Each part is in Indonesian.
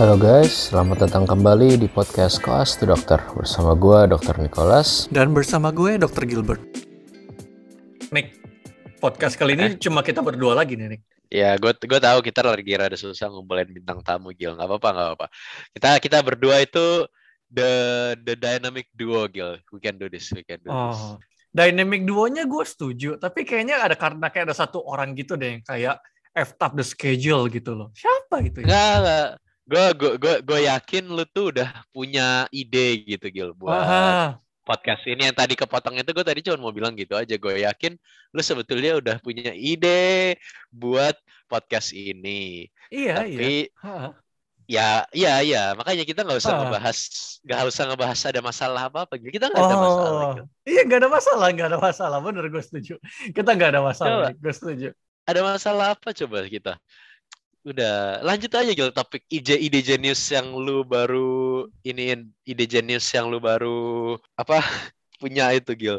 Halo guys, selamat datang kembali di podcast Koas to Dokter bersama gue Dr. Nicholas. Dan bersama gue Dr. Gilbert. Nick, podcast kali ini cuma kita berdua lagi nih, Nick. Ya, gue gue tahu kita lagi rada susah ngumpulin bintang tamu Gil. Nggak apa-apa, nggak apa-apa. Kita kita berdua itu the the dynamic duo Gil. We can do this, we can do this. Oh, dynamic duonya gue setuju, tapi kayaknya ada karena kayak ada satu orang gitu deh yang kayak F up the schedule gitu loh. Siapa gitu ya? Nggak, nggak. Gue gue gue gue yakin lu tuh udah punya ide gitu Gil buat Aha. podcast ini yang tadi kepotong itu gue tadi cuma mau bilang gitu aja. Gue yakin lu sebetulnya udah punya ide buat podcast ini. Iya, iya. Tapi Ha. ya iya iya makanya kita nggak usah Ah. ngebahas nggak usah ngebahas ada masalah apa apa kita nggak ada masalah Oh, Gil. iya nggak ada masalah, nggak ada masalah. Bener gue setuju. Kita nggak ada masalah, gue setuju. ada masalah apa coba kita udah lanjut aja Gil topik ide ide jenius yang lu baru iniin ide jenius yang lu baru apa punya itu Gil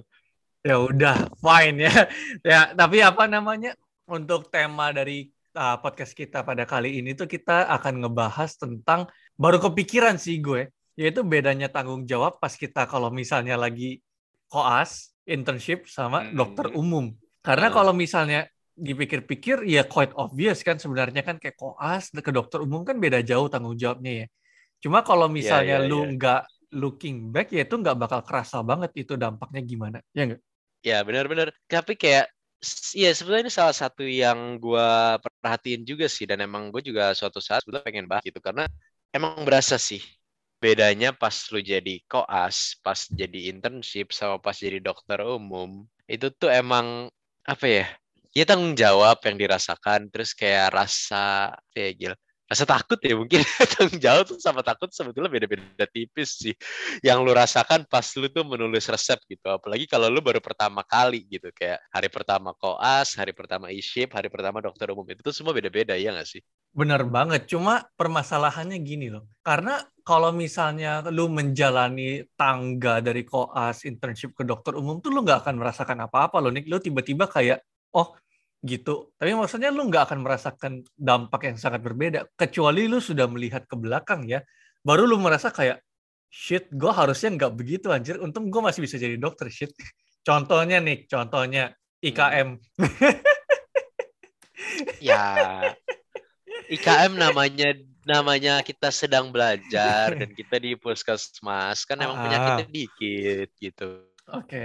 Ya udah, fine ya. Ya, tapi apa namanya? Untuk tema dari uh, podcast kita pada kali ini tuh kita akan ngebahas tentang baru kepikiran sih gue, yaitu bedanya tanggung jawab pas kita kalau misalnya lagi koas, internship sama Hmm. dokter umum. Karena Ah. kalau misalnya dipikir-pikir ya quite obvious kan sebenarnya kan kayak koas ke dokter umum kan beda jauh tanggung jawabnya ya. Cuma kalau misalnya ya, lu ya. nggak looking back ya itu nggak bakal kerasa banget itu dampaknya gimana. Ya nggak? ya benar-benar tapi kayak s- ya sebenarnya ini salah satu yang gua perhatiin juga sih dan emang gue juga suatu saat sebetulnya pengen bahas gitu karena emang berasa sih bedanya pas lu jadi koas pas jadi internship sama pas jadi dokter umum itu tuh emang apa ya ya tanggung jawab yang dirasakan terus kayak rasa ya Gil rasa takut ya mungkin. Tanggung jawab tuh sama takut sebetulnya beda-beda tipis sih. Yang lu rasakan pas lu tuh menulis resep gitu. Apalagi kalau lu baru pertama kali gitu. Kayak hari pertama koas hari pertama e-ship hari pertama dokter umum. Itu tuh semua beda-beda ya nggak sih? Bener banget, cuma permasalahannya gini loh. Karena kalau misalnya lu menjalani tangga dari koas internship ke dokter umum tuh lu nggak akan merasakan apa-apa loh, Nick. Lu tiba-tiba kayak, oh gitu. Tapi maksudnya lu nggak akan merasakan dampak yang sangat berbeda. Kecuali lu sudah melihat ke belakang ya. Baru lu merasa kayak, shit, gue harusnya nggak begitu anjir. Untung gue masih bisa jadi dokter, shit. Contohnya nih, contohnya IKM. ya IKM namanya namanya kita sedang belajar dan kita di puskesmas kan emang Ah. penyakitnya dikit gitu Oke.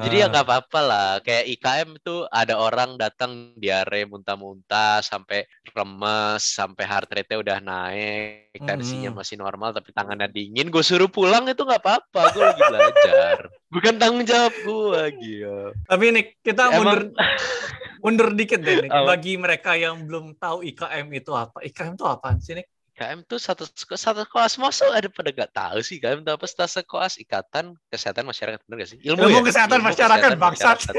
Jadi ya nggak apa-apa lah. Kayak IKM tuh ada orang datang diare muntah-muntah sampai remes, sampai heart rate-nya udah naik, tensinya Hmm. masih normal tapi tangannya dingin. Gue suruh pulang itu nggak apa-apa. Gue lagi belajar. Bukan tanggung jawab gue, gitu. Tapi Nick, kita mundur Emang mundur dikit deh Nick. Apa? Bagi mereka yang belum tahu IKM itu apa. IKM itu apaan sih Nick? IKM tuh satu satu koas masuk ada pada nggak tahu sih IKM itu apa stase koas ikatan kesehatan masyarakat bener gak sih ilmu, Ilmu ya? kesehatan masyarakat, bangsat. masyarakat.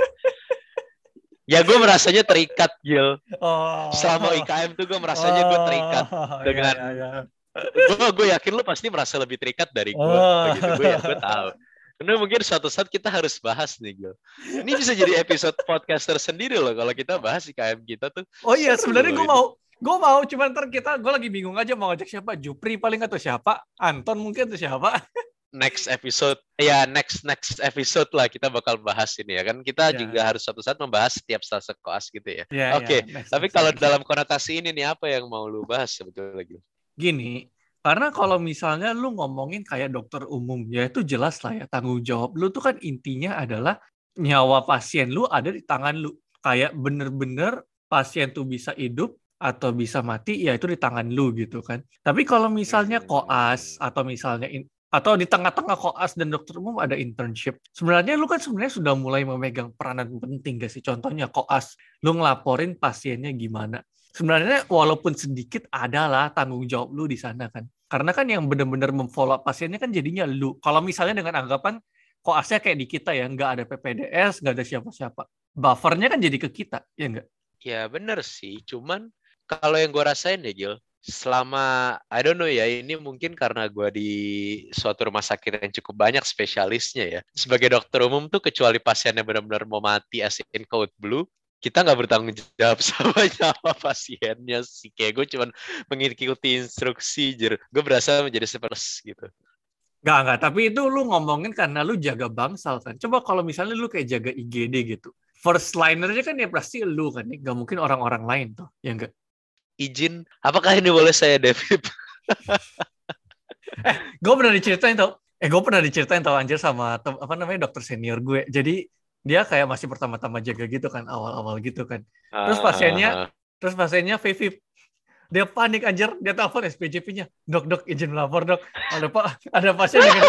ya gue merasanya terikat Gil Oh. selama IKM tuh gue merasanya gue terikat Oh, dengan- iya, iya, iya. gue gue yakin lu pasti merasa lebih terikat dari gue Oh. begitu gue ya gue tahu karena mungkin suatu saat kita harus bahas nih Gil ini bisa jadi episode podcast tersendiri loh kalau kita bahas IKM kita tuh Oh iya, sebenarnya gue mau gue mau cuman ntar kita gue lagi bingung aja mau ngajak siapa Jupri paling atau siapa Anton mungkin atau siapa next episode ya next next episode lah kita bakal bahas ini ya kan kita Ya. juga harus suatu saat membahas setiap stase koas gitu ya Ya, Oke, ya, next, tapi next, kalau next. dalam konotasi ini nih apa yang mau lu bahas sebetulnya Gil? gini karena kalau misalnya lu ngomongin kayak dokter umum ya itu jelas lah ya tanggung jawab lu tuh kan intinya adalah nyawa pasien lu ada di tangan lu kayak bener-bener pasien tuh bisa hidup atau bisa mati ya itu di tangan lu gitu kan tapi kalau misalnya Hmm. koas atau misalnya in- atau di tengah-tengah koas dan dokter umum ada internship sebenarnya lu kan sebenarnya sudah mulai memegang peranan penting gak sih contohnya koas lu ngelaporin pasiennya gimana sebenarnya walaupun sedikit adalah tanggung jawab lu di sana kan. Karena kan yang benar-benar memfollow pasiennya kan jadinya lu. Kalau misalnya dengan anggapan koasnya kayak di kita ya, nggak ada PPDS, nggak ada siapa-siapa. Buffernya kan jadi ke kita, ya nggak? Ya bener sih, cuman kalau yang gue rasain ya Gil, selama I don't know ya ini mungkin karena gue di suatu rumah sakit yang cukup banyak spesialisnya ya sebagai dokter umum tuh kecuali pasiennya benar-benar mau mati as in code blue kita nggak bertanggung jawab sama nyawa pasiennya sih kayak gue cuman mengikuti instruksi jer gue berasa menjadi seperti gitu Gak, gak. Tapi itu lu ngomongin karena lu jaga bangsal kan. Coba kalau misalnya lu kayak jaga IGD gitu. First linernya kan ya pasti lu kan. Gak mungkin orang-orang lain tuh. Ya enggak? Izin apakah ini boleh saya David? Eh gue pernah diceritain tau. Eh gue pernah diceritain tau anjir sama apa namanya dokter senior gue. Jadi dia kayak masih pertama-tama jaga gitu kan awal-awal gitu kan. Terus pasiennya uh. terus pasiennya Vivi dia panik anjir. Dia telepon SPJP-nya dok dok izin lapor dok. Ada pak ada pasien dengan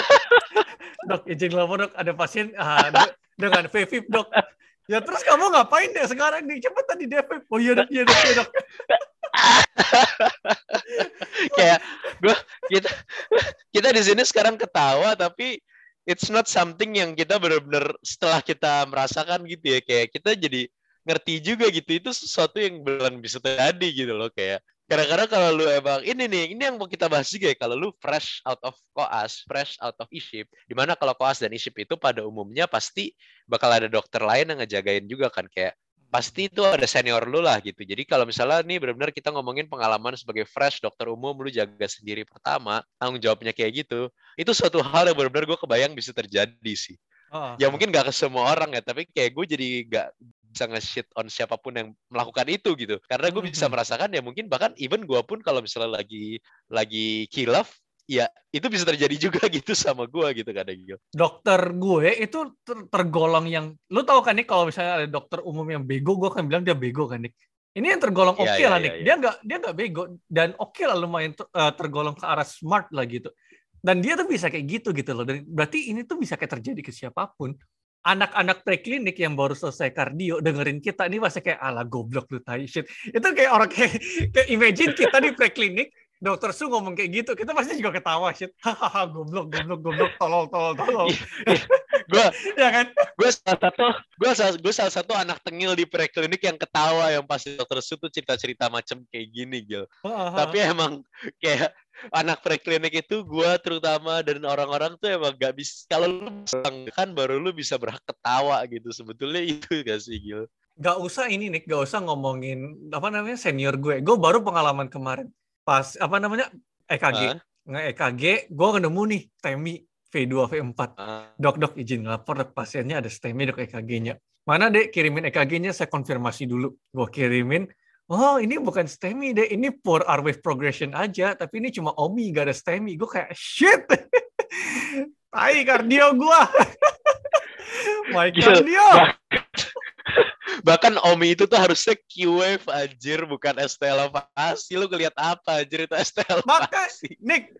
dok izin lapor dok. Ada pasien uh, dengan Vivi dok. Ya terus kamu ngapain deh sekarang nih? Cepet tadi DP oh iya dok iya dok iya dok kayak gue kita kita di sini sekarang ketawa tapi it's not something yang kita benar-benar setelah kita merasakan gitu ya. Kayak kita jadi ngerti juga gitu. Itu sesuatu yang beneran bisa terjadi gitu loh kayak kadang-kadang kalau lu emang ini nih ini yang mau kita bahas juga ya. Kalau lu fresh out of koas fresh out of iship di mana kalau koas dan iship itu pada umumnya pasti bakal ada dokter lain yang ngejagain juga kan. Kayak pasti itu ada senior lu lah gitu. Jadi kalau misalnya nih benar-benar kita ngomongin pengalaman sebagai fresh dokter umum lu jaga sendiri pertama, tanggung jawabnya kayak gitu. Itu suatu hal yang benar-benar gue kebayang bisa terjadi sih. Oh, ya mungkin gak ke semua orang ya, tapi kayak gue jadi gak bisa nge-shit on siapa pun yang melakukan itu gitu. Karena gue bisa merasakan ya mungkin bahkan even gue pun kalau misalnya lagi lagi kilaf, ya itu bisa terjadi juga gitu sama gue gitu kadang gitu. Dokter gue itu ter tergolong yang lu tahu kan nih kalau misalnya ada dokter umum yang bego, gue kan bilang dia bego kan nih. Ini yang tergolong iya, oke okay ya, lah nih. Ya, ya. Dia nggak dia nggak bego dan oke okay lah lumayan uh, tergolong ke arah smart lah gitu. Dan dia tuh bisa kayak gitu gitu loh. Dan berarti ini tuh bisa kayak terjadi ke siapa pun. Anak-anak preklinik yang baru selesai kardio dengerin kita ini pasti kayak ala goblok lu tai shit. Itu kayak orang kayak, kayak imagine kita di preklinik dokter Su ngomong kayak gitu, kita pasti juga ketawa shit. Hahaha, goblok, goblok, goblok, tolol, tolol, tolol. gue, ya kan? Gue salah satu, gue salah, gue salah satu anak tengil di preklinik yang ketawa yang pasti dokter Su tuh cerita-cerita macam kayak gini, Gil. Tapi emang kayak anak preklinik itu gue terutama dan orang-orang tuh emang gak bisa kalau lu kan baru lu bisa berhak ketawa gitu sebetulnya itu gak sih Gil gak usah ini nih gak usah ngomongin apa namanya senior gue gue baru pengalaman kemarin pas apa namanya? EKG uh. nge EKG gue nemu nih STEMI V2 V4 uh. dok dok izin lapor dok pasiennya ada STEMI dok EKG-nya mana dek? Kirimin EKG-nya saya konfirmasi dulu. Gue kirimin oh ini bukan STEMI deh ini poor R wave progression aja tapi ini cuma OMI gak ada STEMI gue kayak shit. Tai kardio gue my cardio Bahkan Omi itu tuh harusnya Q-Wave anjir, bukan Estela pasti. Lu ngeliat apa anjir itu Estela Maka, Nick,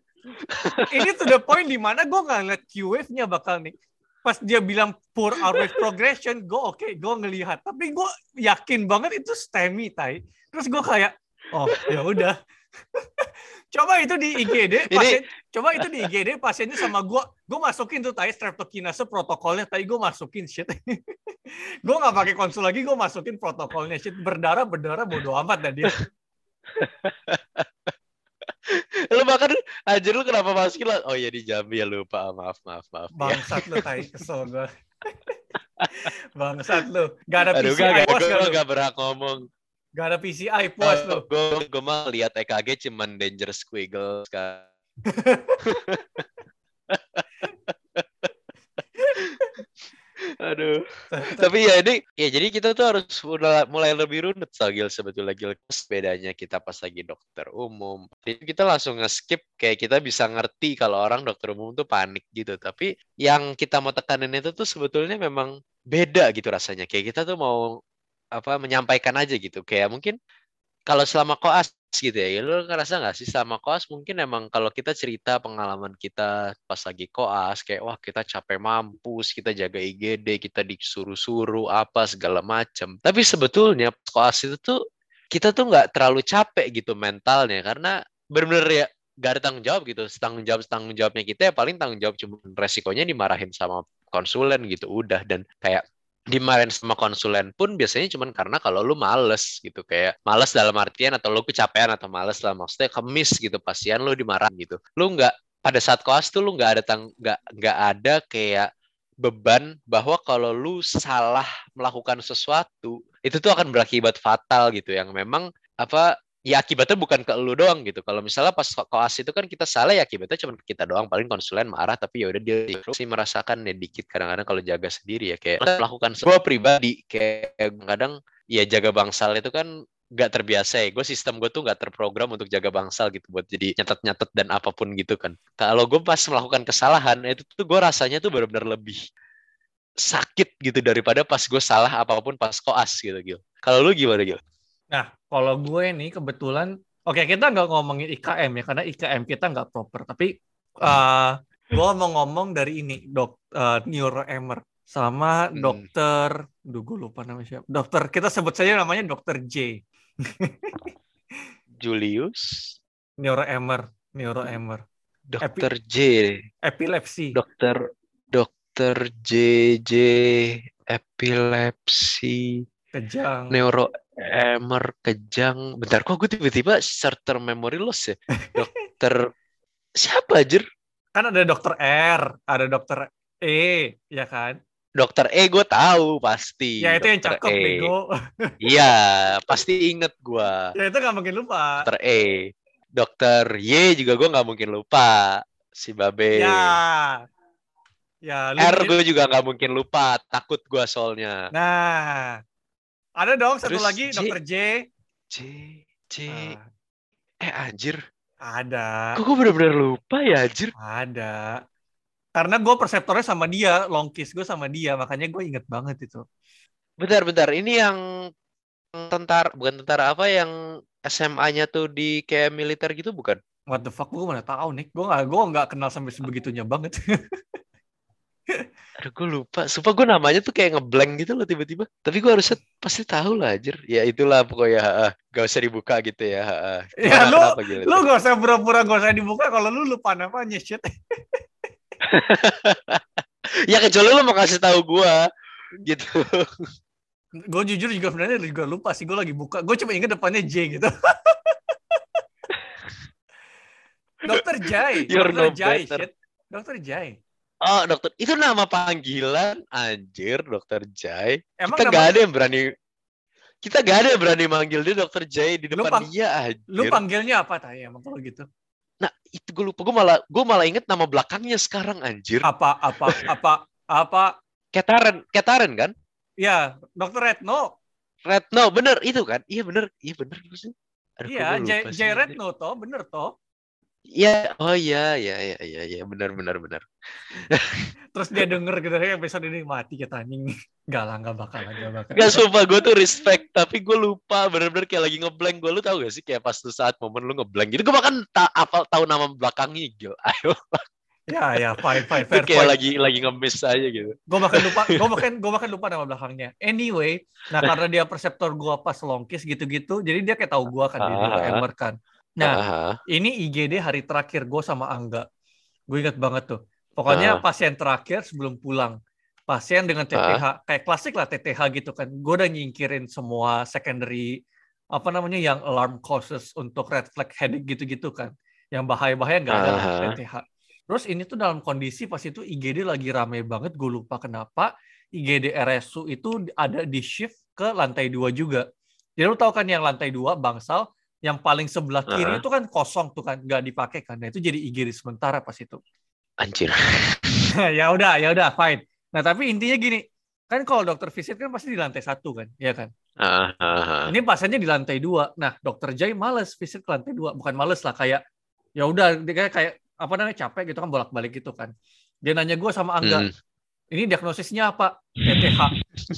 ini to the point di mana gue nggak ngeliat Q-Wave-nya bakal nih. Pas dia bilang poor wave progression, gue oke, okay, gue ngelihat. Tapi gue yakin banget itu STEMI, tai. Terus gue kayak, oh ya udah. Coba itu di IGD, pasien, ini... coba itu di IGD pasiennya sama gue, gue masukin tuh tai streptokinase protokolnya, tadi gue masukin shit. gue nggak pakai konsul lagi, gue masukin protokolnya shit berdarah berdarah bodo amat dah dia. lu bahkan anjir lu kenapa masukin lah? Oh iya di Jambi ya lupa, maaf maaf maaf. Ya. Bangsat ya. lu tai kesel gue. Bangsat lu. Gak ada Aduh. Aduh, gak, gak berhak ngomong. Gak ada PCI puas uh, lo. Gue gue mah lihat EKG cuman danger squiggle kan. Aduh. Tapi ya ini ya jadi kita tuh harus mulai lebih runut Sagil sebetulnya Gil. Bedanya kita pas lagi dokter umum. Jadi kita langsung nge-skip kayak kita bisa ngerti kalau orang dokter umum tuh panik gitu. Tapi yang kita mau tekanin itu tuh sebetulnya memang beda gitu rasanya. Kayak kita tuh mau apa menyampaikan aja gitu kayak mungkin kalau selama koas gitu ya, lu ngerasa nggak sih selama koas mungkin emang kalau kita cerita pengalaman kita pas lagi koas kayak wah kita capek mampus, kita jaga IGD, kita disuruh-suruh apa segala macam. Tapi sebetulnya koas itu tuh kita tuh nggak terlalu capek gitu mentalnya karena benar-benar ya gak ada tanggung jawab gitu. Tanggung jawab tanggung jawabnya kita ya paling tanggung jawab cuma resikonya dimarahin sama konsulen gitu udah dan kayak dimarahin sama konsulen pun biasanya cuman karena kalau lu males gitu kayak males dalam artian atau lu kecapean atau males lah maksudnya kemis gitu pasien lu dimarahin gitu. Lu nggak pada saat koas tuh lu nggak ada tang nggak nggak ada kayak beban bahwa kalau lu salah melakukan sesuatu itu tuh akan berakibat fatal gitu. Yang memang apa ya akibatnya bukan ke lu doang gitu. Kalau misalnya pas koas itu kan kita salah ya akibatnya cuma kita doang. Paling konsulen marah tapi ya udah dia sih merasakan ya dikit kadang-kadang kalau jaga sendiri ya kayak melakukan sebuah pribadi kayak kadang ya jaga bangsal itu kan nggak terbiasa ya. Gue sistem gue tuh nggak terprogram untuk jaga bangsal gitu buat jadi nyatet-nyatet dan apa pun gitu kan. Kalau gue pas melakukan kesalahan itu tuh gue rasanya tuh benar-benar lebih sakit gitu daripada pas gue salah apa pun pas koas gitu gitu. Kalau lu gimana gitu? Nah, kalau gue nih kebetulan, oke okay, kita nggak ngomongin IKM ya, karena IKM kita nggak proper. Tapi uh, gue mau ngomong dari ini, dok uh, neuroemer sama hmm. dokter, duh gue lupa namanya siapa. Dokter kita sebut saja namanya dokter J. Julius. Neuroemer, neuroemer. Dokter J. Epilepsi. Dokter Dokter J J epilepsi. Kejang. Neuro Emer Kejang. Bentar, kok gue tiba-tiba short term memory loss ya? Dokter siapa aja? Kan ada dokter R, ada dokter E, ya kan? Dokter E gue tahu pasti. Ya itu yang cakep e. bego. Iya, pasti inget gue. Ya itu gak mungkin lupa. Dokter E. Dokter Y juga gue gak mungkin lupa. Si Babe. Ya. Ya, R gue juga gak mungkin lupa. Takut gue soalnya. Nah, ada dong satu lagi J, dokter J. J J ah. eh anjir. Ada. Kok gue bener-bener lupa ya anjir? Ada. Karena gue perseptornya sama dia, long kiss gue sama dia, makanya gue inget banget itu. Bentar-bentar, ini yang tentara, bukan tentara apa yang SMA-nya tuh di kayak militer gitu bukan? What the fuck, gue mana tahu nih. Gue gak, gue gak kenal sampai sebegitunya banget. Aduh gue lupa. Sumpah gue namanya tuh kayak ngeblank gitu loh tiba-tiba. Tapi gue harusnya pasti tahu lah anjir. Ya itulah pokoknya. Gak usah dibuka gitu ya. Ya lu, lu gak usah pura-pura gak usah dibuka kalau lu lupa namanya shit. ya kecuali lu mau kasih tahu gue gitu. gue jujur juga sebenarnya juga lupa sih. Gue lagi buka. Gue cuma inget depannya J gitu. Dokter Jai. Dokter no Jai, shit. Dokter Jai. Oh, dokter. Itu nama panggilan anjir, dokter Jai. Emang kita nama... gak ada yang berani kita gak ada yang berani manggil dia dokter Jai di depan lu dia anjir. Lu panggilnya apa tanya emang kalau gitu? Nah, itu gue lupa. Gue malah gue malah inget nama belakangnya sekarang anjir. Apa apa apa apa Ketaren, Ketaren kan? Iya, dokter Retno. Retno, bener itu kan? Iya bener, iya bener sih. iya, Jai Retno toh, bener toh. Iya, oh iya, iya, iya, iya, iya, benar, benar, benar. Terus dia denger gitu, kayak episode ini mati kita anjing. Gak lah, gak bakal, gak bakal. Gak sumpah, gue tuh respect, tapi gue lupa, bener-bener kayak lagi ngeblank. Gue lu tau gak sih, kayak pas tuh saat momen lu ngeblank gitu, gue bahkan tak apa tahu nama belakangnya, gil. Ayo. Ya, ya, fine, fine, fair kayak point. lagi lagi ngemis aja gitu. Gue makan lupa, gue makan gue makan lupa nama belakangnya. Anyway, nah karena dia perseptor gue pas longkis gitu-gitu, jadi dia kayak tahu gue kan, dia ah. Kan. Nah, uh-huh. ini IGD hari terakhir gue sama Angga. Gue inget banget tuh. Pokoknya uh-huh. pasien terakhir sebelum pulang. Pasien dengan TTH, uh-huh. kayak klasik lah TTH gitu kan. Gue udah nyingkirin semua secondary, apa namanya, yang alarm causes untuk red flag headache gitu-gitu kan. Yang bahaya-bahaya nggak ada uh-huh. TTH. Terus ini tuh dalam kondisi pas itu IGD lagi rame banget. Gue lupa kenapa. IGD RSU itu ada di shift ke lantai dua juga. Jadi lu tahu kan yang lantai dua bangsal yang paling sebelah kiri uh -huh. itu kan kosong tuh kan nggak dipakai kan. Nah itu jadi IGD sementara pas itu. Anjir. Ya udah ya udah fine. Nah tapi intinya gini kan kalau dokter visit kan pasti di lantai satu kan ya kan? Uh -huh. ini pasiennya di lantai dua. Nah dokter Jai males visit ke lantai dua. Bukan males lah kayak ya udah kayak kayak apa namanya capek gitu kan bolak balik gitu kan. Dia nanya gue sama Angga hmm. ini diagnosisnya apa? TTH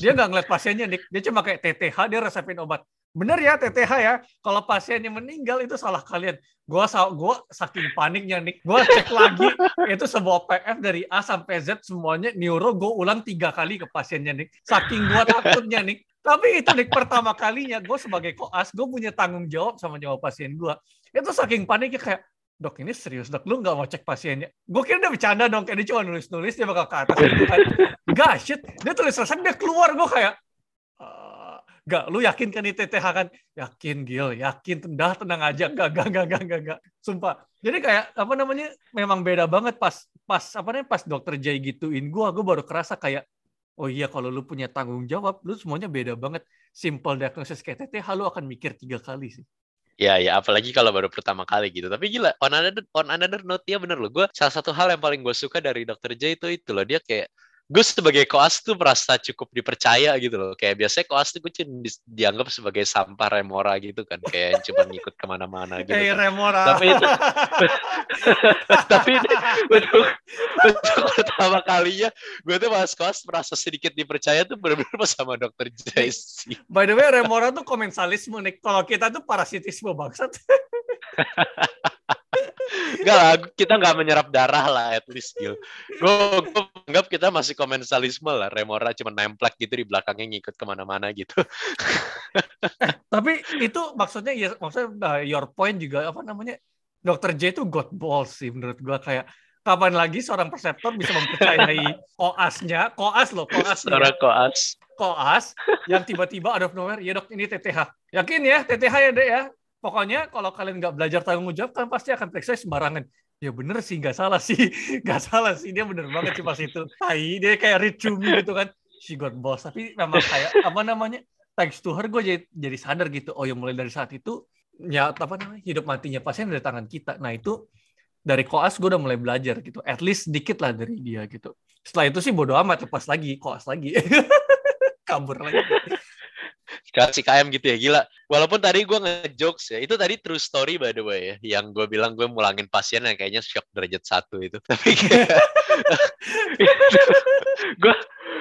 dia nggak ngeliat pasiennya Nick dia cuma kayak TTH dia resepin obat Bener ya TTH ya, kalau pasiennya meninggal itu salah kalian. Gua gua saking paniknya nih, gua cek lagi itu sebuah PF dari A sampai Z semuanya neuro gue ulang tiga kali ke pasiennya nih. Saking gua takutnya nih. Tapi itu nih pertama kalinya gue sebagai koas gue punya tanggung jawab sama nyawa pasien gue. Itu saking paniknya kayak dok ini serius dok lu nggak mau cek pasiennya gue kira dia bercanda dong kayak dia cuma nulis nulis dia bakal ke atas gitu kan gak shit dia tulis resep dia keluar gue kayak Gak, lu yakin kan itu TTH kan? Yakin, Gil. Yakin, dah tenang aja. Gak, gak, gak, gak, gak, gak. Sumpah. Jadi kayak, apa namanya, memang beda banget pas, pas apa namanya, pas dokter Jay gituin gue, gue baru kerasa kayak, oh iya kalau lu punya tanggung jawab, lu semuanya beda banget. Simple diagnosis kayak TTH, lu akan mikir tiga kali sih. Ya, ya, apalagi kalau baru pertama kali gitu. Tapi gila, on another, on another note, ya bener loh. Gue salah satu hal yang paling gue suka dari Dr. J itu itu loh. Dia kayak gue sebagai koas tuh merasa cukup dipercaya gitu loh. Kayak biasanya koas tuh gue cuma di, dianggap sebagai sampah remora gitu kan. Kayak cuma ngikut ke mana-mana gitu. Kayak kan. remora. Tapi itu, tapi ini untuk, untuk pertama kalinya gue tuh pas koas merasa sedikit dipercaya tuh benar-benar pas sama dokter Jesse. By the way, remora tuh komensalisme nih. Kalau kita tuh parasitisme bangsat. Enggak lah, kita nggak menyerap darah lah at least gitu. Gue anggap kita masih komensalisme lah. Remora cuma nemplek gitu di belakangnya ngikut ke mana-mana gitu. Tapi itu maksudnya ya maksudnya uh, your point juga apa namanya? Dokter J itu god balls sih menurut gua kayak kapan lagi seorang perseptor bisa mempercayai koasnya, koas loh, koasnya. Seorang koas. Koas yang tiba-tiba out of nowhere, ya dok ini TTH. Yakin ya TTH ya dek ya? Pokoknya kalau kalian nggak belajar tanggung jawab, kan pasti akan periksa sembarangan. Ya bener sih, nggak salah sih. Nggak salah sih, dia bener banget sih pas itu. Tai, dia kayak me gitu kan. She got boss. Tapi memang kayak, apa namanya, thanks to her, gue jadi, jadi sadar gitu. Oh ya mulai dari saat itu, ya apa namanya, hidup matinya pasien dari tangan kita. Nah itu, dari koas gue udah mulai belajar gitu. At least sedikit lah dari dia gitu. Setelah itu sih bodo amat, lepas lagi, koas lagi. Kabur lagi. Kasih KM gitu ya gila. Walaupun tadi gue ngejokes ya itu tadi true story by the way ya yang gue bilang gue mulangin pasien yang kayaknya shock derajat satu itu. Tapi kayak gue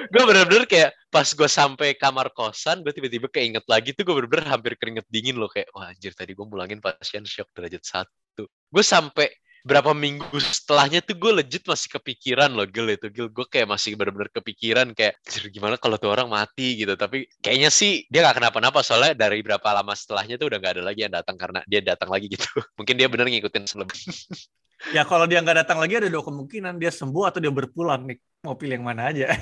gue bener-bener kayak pas gue sampai kamar kosan gue tiba-tiba keinget lagi tuh gue bener-bener hampir keringet dingin loh kayak wah anjir tadi gue mulangin pasien shock derajat satu. Gue sampai berapa minggu setelahnya tuh gue legit masih kepikiran loh Gil itu. Gil gue kayak masih benar-benar kepikiran kayak gimana kalau tuh orang mati gitu. Tapi kayaknya sih dia gak kenapa-napa soalnya dari berapa lama setelahnya tuh udah gak ada lagi yang datang karena dia datang lagi gitu. Mungkin dia bener ngikutin selebih ya kalau dia nggak datang lagi ada dua kemungkinan dia sembuh atau dia berpulang. Nih mau pilih yang mana aja.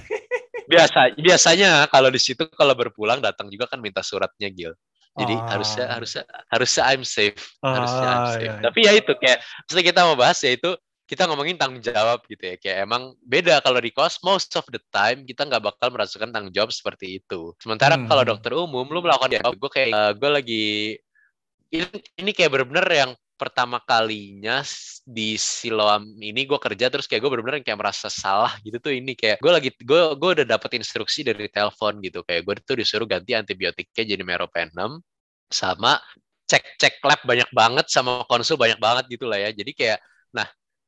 Biasa biasanya kalau di situ kalau berpulang datang juga kan minta suratnya Gil jadi Oh. harusnya harusnya harusnya I'm safe harusnya I'm Ah, safe iya, iya. tapi ya itu kayak maksudnya kita mau bahas ya itu kita ngomongin tanggung jawab gitu ya kayak emang beda kalau di kos most of the time kita nggak bakal merasakan tanggung jawab seperti itu sementara Hmm. kalau dokter umum lu melakukan dia gue kayak eh, gue lagi ini, ini kayak bener-bener yang pertama kalinya di Siloam ini gue kerja terus kayak gue bener-bener kayak merasa salah gitu tuh ini kayak gue lagi gue gue udah dapet instruksi dari telepon gitu. Kayak gue tuh disuruh ganti antibiotiknya jadi meropenem sama cek cek lab banyak banget sama konsul banyak banget gitu lah ya. Jadi kayak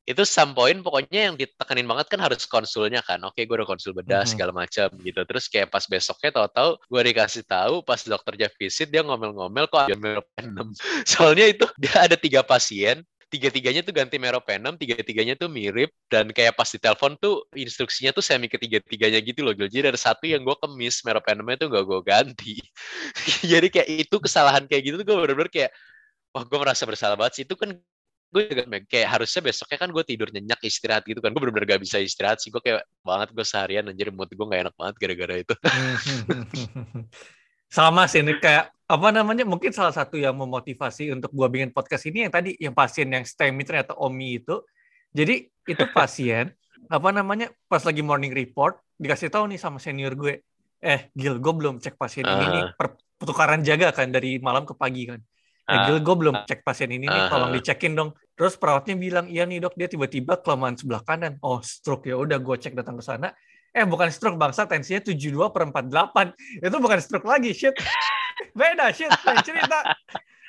itu some point pokoknya yang ditekanin banget kan harus konsulnya kan. Oke gue udah konsul bedah segala macam gitu. Terus kayak pas besoknya tahu-tahu gue dikasih tahu pas dokternya visit dia ngomel-ngomel kok meropenem. Soalnya itu dia ada tiga pasien tiga-tiganya tuh ganti meropenem tiga-tiganya tuh mirip dan kayak pas di telepon tuh instruksinya tuh semi ketiga-tiganya gitu loh Gil. jadi ada satu yang gue kemis meropenemnya tuh gak gue ganti. Jadi kayak itu kesalahan kayak gitu tuh gue bener-bener kayak wah gue merasa bersalah banget sih. Itu kan gue juga kayak harusnya besoknya kan gue tidur nyenyak istirahat gitu kan. Gue bener-bener gak bisa istirahat sih. Gue kayak banget gue seharian anjir mood gue gak enak banget gara-gara itu. Sama sih ini kayak apa namanya mungkin salah satu yang memotivasi untuk gua bikin podcast ini yang tadi yang pasien yang STEMI ternyata OMI itu. Jadi itu pasien apa namanya pas lagi morning report dikasih tahu nih sama senior gue. Eh Gil gue belum cek pasien ini nih Ah. per- pertukaran jaga kan dari malam ke pagi kan eh Ah. Gil gue belum cek pasien ini nih Ah. tolong dicekin dong. Terus perawatnya bilang iya nih dok. Dia tiba-tiba kelemahan sebelah kanan. Oh stroke ya udah gue cek datang ke sana. Eh bukan stroke bangsa tensinya 72 per 48 itu bukan stroke lagi shit. Beda shit lain cerita.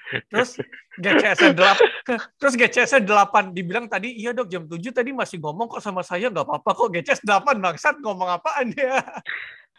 Terus GCS 8 terus GCS 8 dibilang tadi iya dok jam 7 tadi masih ngomong kok sama saya nggak apa-apa kok. GCS 8 bangsat ngomong apaan dia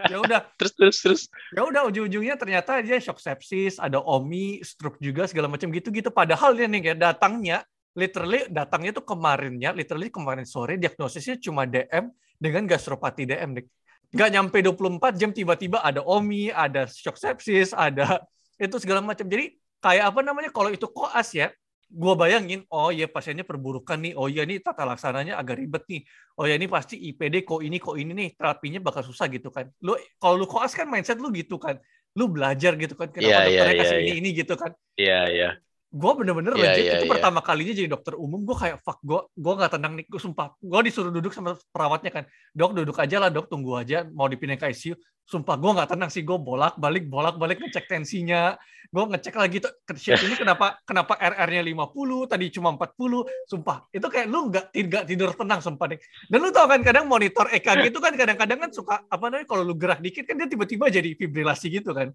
ya udah. Terus terus terus. Ya udah ujung-ujungnya ternyata dia shock sepsis ada omi stroke juga segala macam gitu-gitu. Padahal dia nih kayak datangnya literally datangnya tuh kemarinnya literally kemarin sore diagnosisnya cuma DM dengan gastropati DM nih nggak nyampe 24 jam tiba-tiba ada omi ada shock sepsis ada itu segala macam. Jadi kayak apa namanya kalau itu koas ya gua bayangin oh ya pasiennya perburukan nih oh ya ini tata laksananya agak ribet nih oh ya ini pasti IPD kok ini kok ini nih terapinya bakal susah gitu kan. Lu kalau lu koas kan mindset lu gitu kan lu belajar gitu kan kenapa Iya, iya, dokternya iya, kasih iya. ini ini gitu kan. Iya iya gue bener-bener Iya, legit iya, itu iya. pertama kalinya jadi dokter umum gue kayak fuck gue gue nggak tenang nih. Gue sumpah gue disuruh duduk sama perawatnya kan dok duduk aja lah dok tunggu aja mau dipindahin ke ICU sumpah gue nggak tenang sih gue bolak balik bolak balik ngecek tensinya gue ngecek lagi tuh shit ini kenapa kenapa RR-nya 50 tadi cuma 40 sumpah. Itu kayak lu nggak tidak tidur tenang sumpah nih dan lu tau kan kadang monitor EKG itu kan kadang-kadang kan suka apa namanya kalau lu gerak dikit kan dia tiba-tiba jadi fibrilasi gitu kan.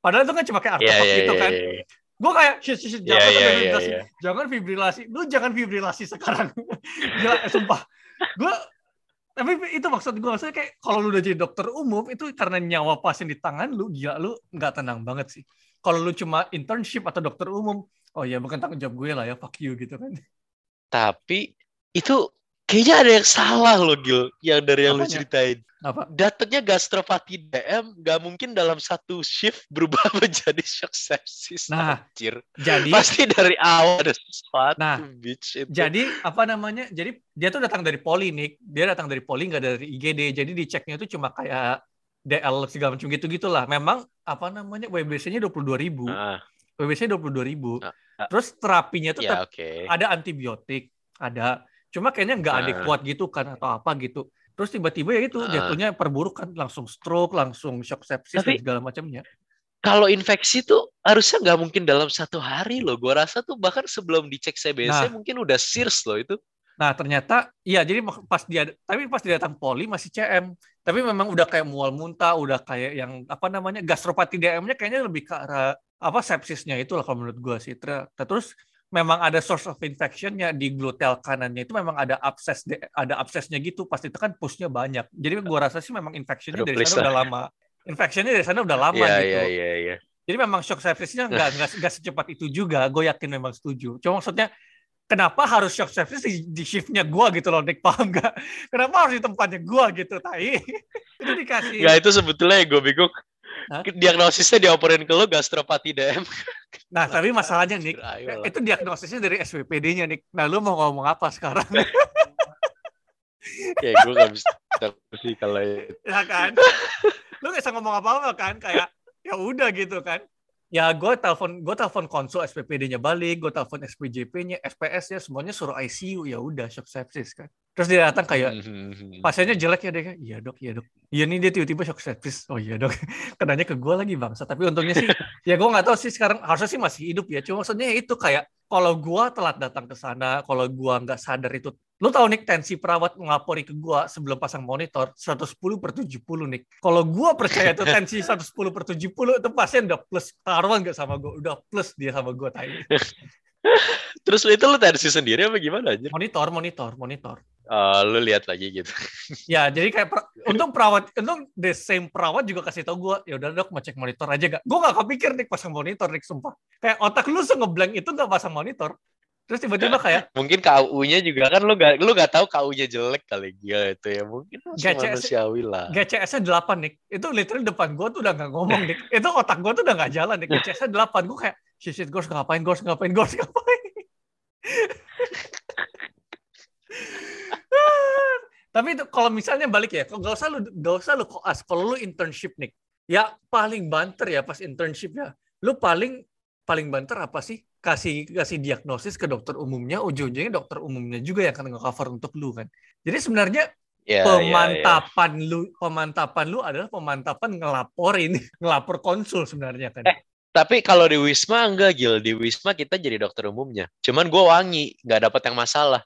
Padahal itu kan cuma kayak Iya, artefak iya, gitu iya, kan. iya. Gue kayak shit shit, shit Iya, jangan sampai iya, fibrilasi iya. jangan fibrilasi. Lu jangan fibrilasi sekarang. Gila eh, sumpah. Gue tapi itu maksud gue maksudnya kayak kalau lu udah jadi dokter umum itu karena nyawa pasien di tangan lu gila lu nggak tenang banget sih. Kalau lu cuma internship atau dokter umum oh ya bukan tanggung jawab gue lah ya fuck you gitu kan. Tapi itu kayaknya ada yang salah loh Gil, yang dari yang lu Apanya? ceritain. apa Datangnya gastropati DM nggak mungkin dalam satu shift berubah menjadi shock sepsis. Nah, anjir. jadi Pasti dari awal ada sesuatu, Nah, bitch. Itu. jadi apa namanya jadi dia tuh datang dari poli nih dia datang dari poli nggak dari IGD jadi diceknya itu cuma kayak DL segala macam gitu gitulah memang apa namanya WBC-nya dua puluh dua ribu Ah, WBC-nya dua puluh dua ribu Ah, terus terapinya tuh ya oke. ada antibiotik ada cuma kayaknya nggak Ah. adekuat gitu kan atau apa gitu terus tiba-tiba ya itu Ah. jatuhnya perburuk kan langsung stroke langsung shock sepsis Tapi- dan segala macamnya Kalau infeksi tuh harusnya nggak mungkin dalam satu hari loh. Gua rasa tuh bahkan sebelum dicek CBC Nah. mungkin udah SIRS loh itu. nah ternyata iya jadi pas dia tapi pas dia datang poli masih CM tapi memang udah kayak mual muntah udah kayak yang apa namanya gastropati DM-nya kayaknya lebih ke arah apa sepsisnya itu lah kalau menurut gua sih Ter- terus memang ada source of infectionnya di gluteal kanannya itu memang ada abses ada absesnya gitu. Pasti itu kan pushnya banyak. Jadi gua rasa sih memang infectionnya Aduh, dari sana lah. udah lama. Infectionnya dari sana udah lama Iya gitu. iya iya iya. jadi memang shock sepsisnya nggak nggak nggak secepat itu juga. Gue yakin memang setuju. Cuma maksudnya kenapa harus shock sepsis di, di shiftnya gue gitu loh Nick? Paham nggak? Kenapa harus di tempatnya gue gitu tai? Itu dikasih Nggak itu sebetulnya gue bingung. Hah? Diagnosisnya dioperin ke lo gastropati DM. nah tapi masalahnya lah. itu diagnosisnya dari SWPD-nya Nick nah lu mau ngomong apa sekarang ya gue gak bisa sih kalau itu. ya kan lu nggak bisa ngomong apa-apa kan kayak ya udah gitu kan ya gue telepon gue telepon konsul SPPD-nya balik gue telepon SPJP-nya SPS-nya semuanya suruh ICU ya udah shock sepsis kan terus dia datang kayak Hmm. pasiennya jelek ya deh iya dok iya dok. Iya nih dia tiba-tiba shock sepsis oh iya dok. Kenanya ke gue lagi bangsa. Tapi untungnya sih ya gue nggak tahu sih sekarang harusnya sih masih hidup ya. Cuma maksudnya ya itu kayak kalau gue telat datang ke sana kalau gue nggak sadar itu lu tahu nih tensi perawat ngelapori ke gue sebelum pasang monitor 110 per 70 nih kalau gue percaya tuh tensi 110 per 70 itu pasien udah plus taruhan nggak sama gue udah plus dia sama gue tadi Terus itu lu tensi sendiri apa gimana aja? monitor monitor monitor Oh, lu lihat lagi gitu. Ya, jadi kayak per- untung perawat, untung the same perawat juga kasih tau gue, ya udah dok mau cek monitor aja gak? Gue gak kepikir nih pasang monitor nih, sumpah. Kayak otak lu ngeblank itu gak pasang monitor. Terus tiba-tiba kayak Mungkin KU-nya juga kan lu gak lu gak tahu KU-nya jelek kali gila itu ya. Mungkin GCS manusiawi lah. GCS-nya 8 nih. Itu literally depan gue tuh udah gak ngomong nih. Itu otak gue tuh udah gak jalan nih. GCS-nya 8. Gue kayak, shit, shit, gue harus ngapain, gue harus ngapain, gue harus ngapain. Tapi itu kalau misalnya balik ya, gak usah lu gak usah lu koas. Kalau lu internship nih, ya paling banter ya pas internship ya. Lu paling paling banter apa sih? Kasih kasih diagnosis ke dokter umumnya, ujung-ujungnya dokter umumnya juga yang akan nge-cover untuk lu kan. Jadi sebenarnya Ya, ya, ya. pemantapan lu pemantapan lu adalah pemantapan ngelaporin, ngelapor konsul sebenarnya kan. Eh, Tapi kalau di Wisma enggak Gil, di Wisma kita jadi dokter umumnya. Cuman gue wangi, nggak dapat yang masalah.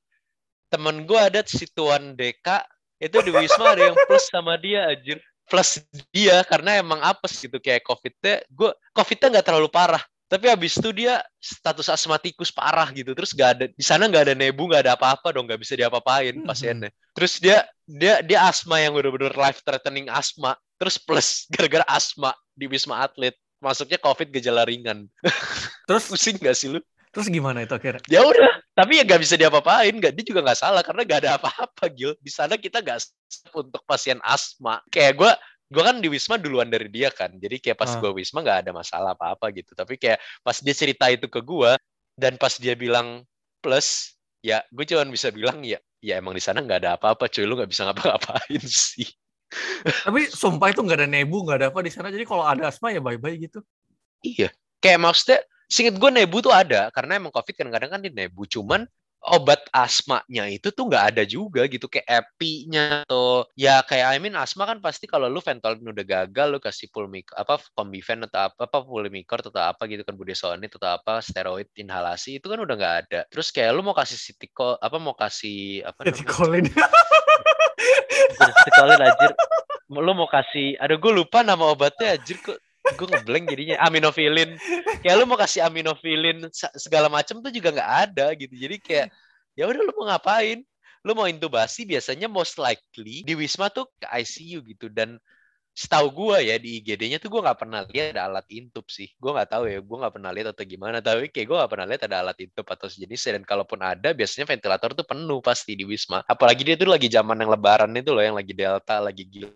Temen gue ada si Tuan Deka, itu di Wisma ada yang plus sama dia anjir. Plus dia karena emang apes gitu kayak COVID-nya. Gue COVID-nya nggak terlalu parah. Tapi habis itu dia status asmatikus parah gitu. Terus nggak ada di sana nggak ada nebu, nggak ada apa-apa dong, nggak bisa diapa-apain Mhm. pasiennya. Terus dia dia dia asma yang bener-bener life threatening asma. Terus plus gara-gara asma di Wisma Atlet masuknya COVID gejala ringan. Terus Pusing gak sih lu? terus gimana itu akhirnya? Ya udah, tapi ya nggak bisa diapa-apain, nggak dia juga nggak salah karena nggak ada apa-apa, Gil. Di sana kita nggak untuk pasien asma. Kayak gue, gue kan di Wisma duluan dari dia kan, jadi kayak pas Ah. gue Wisma nggak ada masalah apa-apa gitu. Tapi kayak pas dia cerita itu ke gue dan pas dia bilang plus, ya gue cuma bisa bilang ya, ya emang di sana nggak ada apa-apa, cuy lu nggak bisa ngapa-ngapain sih. Tapi sumpah itu nggak ada nebu, nggak ada apa di sana. Jadi kalau ada asma ya bye-bye gitu. Iya, kayak maksudnya Singkat gue nebu tuh ada karena emang covid kadang-kadang kan di nebu cuman obat asmanya itu tuh nggak ada juga gitu kayak epinya atau ya kayak I mean asma kan pasti kalau lu Ventolin udah gagal lu kasih pulmic apa Combifen atau apa apa Pulmicort atau apa gitu kan budesonide atau apa steroid inhalasi itu kan udah nggak ada terus kayak lu mau kasih sitiko apa mau kasih apa Ceticolin. Ceticolin anjir lu mau kasih aduh gue lupa nama obatnya anjir kok gue ngeblank jadinya aminofilin. Kayak lu mau kasih aminofilin segala macam tuh juga nggak ada gitu jadi kayak ya udah lu mau ngapain? Lu mau intubasi biasanya most likely di wisma tuh ke ICU gitu dan setahu gue ya di IGD-nya tuh gue nggak pernah lihat ada alat intub sih. Gue nggak tahu ya gue nggak pernah lihat atau gimana. Tapi kayak gue nggak pernah lihat ada alat intub atau sejenisnya. Dan kalaupun ada biasanya ventilator tuh penuh pasti di wisma. Apalagi dia tuh lagi zaman yang lebaran itu loh yang lagi delta lagi gila.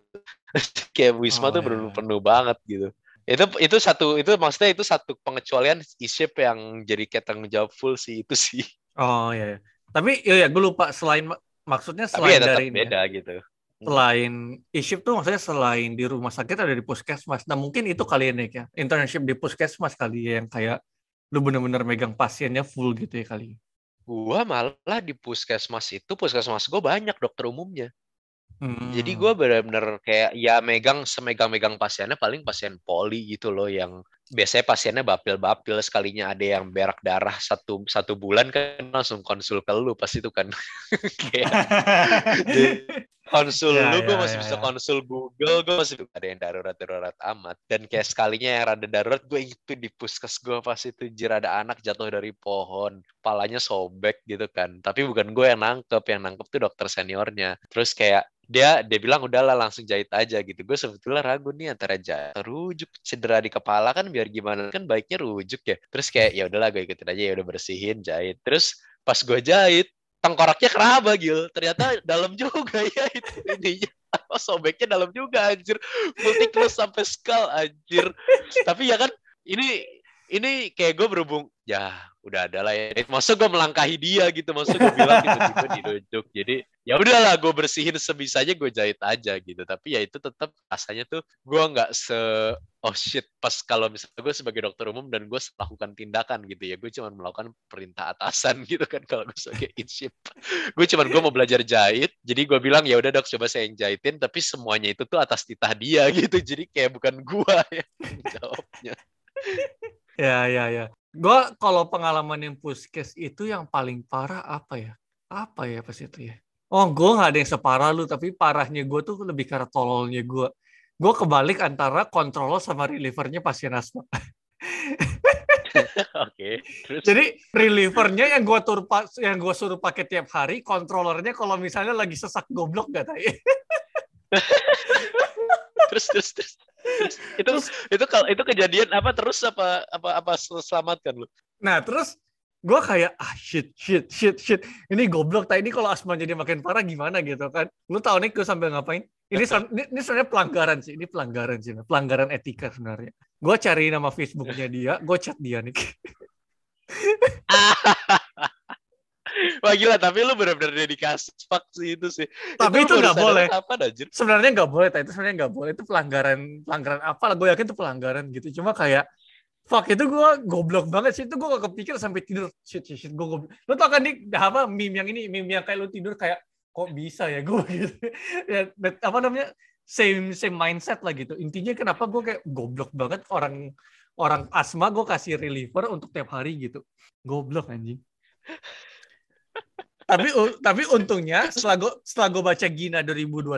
Kayak wisma Oh, tuh iya. penuh penuh banget gitu. Itu itu satu itu maksudnya itu satu pengecualian e-ship yang jadi kayak tanggung jawab full sih itu sih. Oh iya. iya. Tapi ya, ya gue lupa selain mak- maksudnya tapi selain ya tetap dari ini ya, beda gitu selain e-ship tuh maksudnya selain di rumah sakit ada di puskesmas. Nah mungkin itu kali ya Nick ya. Internship di puskesmas kali ya yang kayak lu bener-bener megang pasiennya full gitu ya kali. gua malah di puskesmas itu puskesmas gue banyak dokter umumnya Hmm. Jadi gue benar-benar kayak ya megang semegang-megang pasiennya paling pasien poli gitu loh yang biasanya pasiennya bapil-bapil sekalinya ada yang berak darah satu satu bulan kan langsung konsul ke lu pas itu kan. Konsul Ya, lu gue ya, masih ya, bisa ya. konsul Google gue masih ada yang darurat darurat amat. Dan kayak sekalinya yang rada darurat gue itu di puskes gue pas itu jir ada anak jatuh dari pohon palanya sobek gitu kan. Tapi bukan gue yang nangkep yang nangkep tuh dokter seniornya. Terus kayak dia dia bilang udahlah langsung jahit aja gitu. Gue sebetulnya ragu nih antara jahit rujuk cedera di kepala kan biar gimana kan baiknya rujuk ya. Terus kayak ya udahlah gue ikutin aja ya udah bersihin jahit. Terus pas gue jahit tengkoraknya keraba Gil. Ternyata dalam juga ya itu ininya. Apa sobeknya dalam juga anjir. Multiculus sampai skull anjir. Tapi ya kan ini ini kayak gue berhubung ya udah ada lah ya. Maksud gue melangkahi dia gitu maksud gue bilang gitu tiba dirujuk. Jadi ya udahlah gue bersihin sebisanya gue jahit aja gitu tapi ya itu tetap rasanya tuh gue nggak se oh shit pas kalau misalnya gue sebagai dokter umum dan gue melakukan tindakan gitu ya gue cuma melakukan perintah atasan gitu kan kalau gue sebagai inship gue cuma gue mau belajar jahit jadi gue bilang ya udah dok coba saya yang jahitin tapi semuanya itu tuh atas titah dia gitu jadi kayak bukan gue yang jawabnya Ya, ya, ya. Gue kalau pengalaman yang puskes itu yang paling parah apa ya? Apa ya pas itu ya? Oh, gue nggak ada yang separah lu, tapi parahnya gue tuh lebih karena tololnya gue. Gue kebalik antara kontrol sama relievernya pasien asma. oke terus Jadi relievernya yang gue tur yang gue suruh pakai tiap hari, kontrolernya kalau misalnya lagi sesak goblok gak tahu. terus terus terus Terus, itu itu kalau itu kejadian apa terus apa apa apa selamatkan lu Nah, terus gue kayak ah shit shit shit shit. Ini goblok tadi ini kalau asma jadi makin parah gimana? Gitu kan. Lu tahu nih gue sambil ngapain? Ini ini, ini sebenarnya pelanggaran sih ini pelanggaran sih pelanggaran etika sebenarnya. Gue cari nama Facebooknya dia gue chat dia nih. Wah gila, tapi lu benar-benar dedikasi fuck sih itu sih. Tapi itu nggak boleh. Apa sebenarnya nggak boleh itu sebenarnya nggak boleh. Itu pelanggaran pelanggaran apa? Lah gue yakin itu pelanggaran gitu. Cuma kayak fuck itu gue goblok banget sih. Itu gue gak kepikir sampai tidur. Shit shit, shit gue goblok. Lu tau kan nih apa meme yang ini meme yang kayak lu tidur kayak kok bisa ya gue gitu. Ya apa namanya same same mindset lah gitu. Intinya kenapa gue kayak goblok banget orang orang asma gue kasih reliever untuk tiap hari gitu. Goblok anjing. Tapi tapi untungnya setelah gue setelah gue baca Gina 2021